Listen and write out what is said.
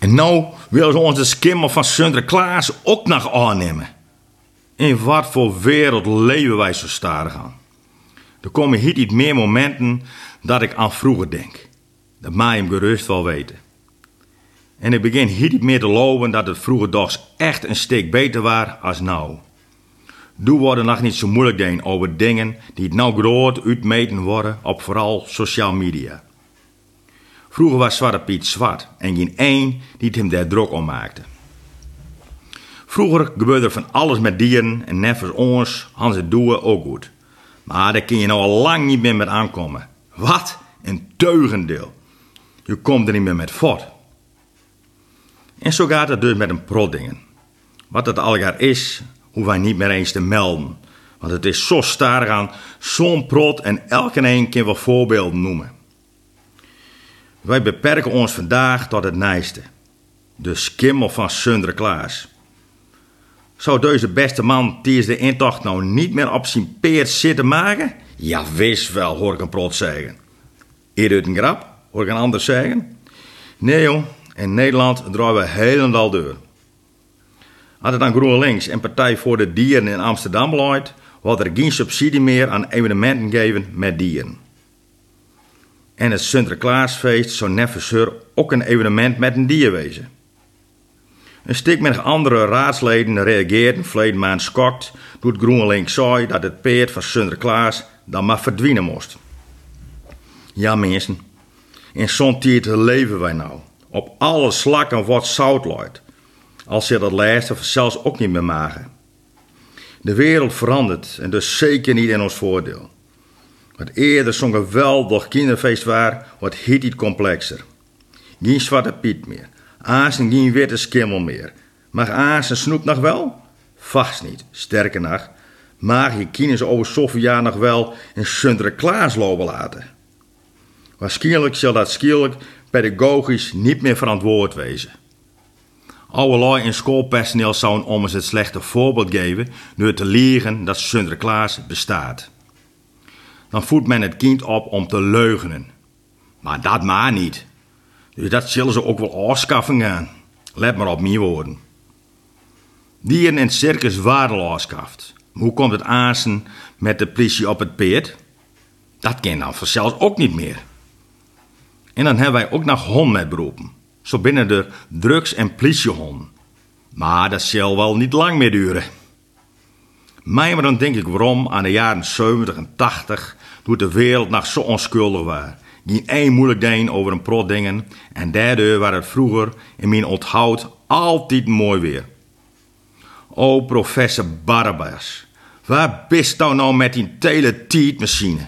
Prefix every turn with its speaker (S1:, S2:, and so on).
S1: En nou willen ze ons de skimmel van Sinterklaas ook nog aannemen. In wat voor wereld leven wij zo starig aan? Er komen hier niet meer momenten dat ik aan vroeger denk. Dat mij hem gerust wel weten. En ik begin hier niet meer te loven dat het vroeger toch echt een stuk beter was als nou. Doe worden nog niet zo moeilijk deen over dingen die het nou groot uitmeten worden op vooral social media. Vroeger was Zwarte Piet zwart en geen één die hem daar druk om maakte. Vroeger gebeurde er van alles met dieren en neffers ons, Hans het doen ook goed. Maar daar kun je nou al lang niet meer met aankomen. Wat een teugendeel. Je komt er niet meer met voort. En zo gaat het dus met een protdingen. Wat het algaar is, hoeven wij niet meer eens te melden. Want het is zo starig aan zo'n prot en elke een kan wel voorbeelden noemen. Wij beperken ons vandaag tot het nijste. De skimmel van Sinterklaas. Zou deze beste man tijdens de intocht nou niet meer op zijn peert zitten maken? Ja, wist wel, hoor ik een prot zeggen. Eerder een grap, hoor ik een ander zeggen. Nee joh, in Nederland draaien we helemaal deur. Had het aan GroenLinks en Partij voor de Dieren in Amsterdam luidt, wordt er geen subsidie meer aan evenementen geven met dieren. En het Sinterklaasfeest zou neffensur ook een evenement met een dier wezen. Een stuk met andere raadsleden reageerden verleden maand schokt het GroenLinks zei dat het peert van Sinterklaas dan maar verdwijnen moest. Ja mensen, in zo'n tijd leven wij nou. Op alle slakken wordt zout luid. Als je dat laatste zelfs ook niet meer magen. De wereld verandert en dus zeker niet in ons voordeel. Wat eerder zo'n geweldig kinderfeest was, wordt hier iets complexer. Geen zwarte piet meer. Aas en geen witte skimmel meer. Mag aas en snoep nog wel? Vast niet. Sterker nog, mag je kines over jaar nog wel een Sinterklaas lopen laten. Waarschijnlijk zal dat skierlijk pedagogisch niet meer verantwoord wezen. Allerlei in schoolpersoneel zouden om eens het slechte voorbeeld geven door te leren dat Sinterklaas bestaat. Dan voedt men het kind op om te leugenen. Maar dat maar niet. Dus dat zullen ze ook wel afschaffen gaan. Let maar op mijn woorden. Dieren in het circus waren afschaft. Hoe komt het aansen met de politie op het peert? Dat kan dan vanzelfs ook niet meer. En dan hebben wij ook nog hond met beroepen. Zo binnen de drugs- en politiehonden. Maar dat zal wel niet lang meer duren. Maar dan denk ik waarom aan de jaren 70 en 80, toen de wereld nog zo onschuldig was. Geen één moeilijk ding over een prot dingen en daardoor was het vroeger in mijn onthoud altijd mooi weer. O professor Barabbas, waar bist nou nou met die teletietmachine?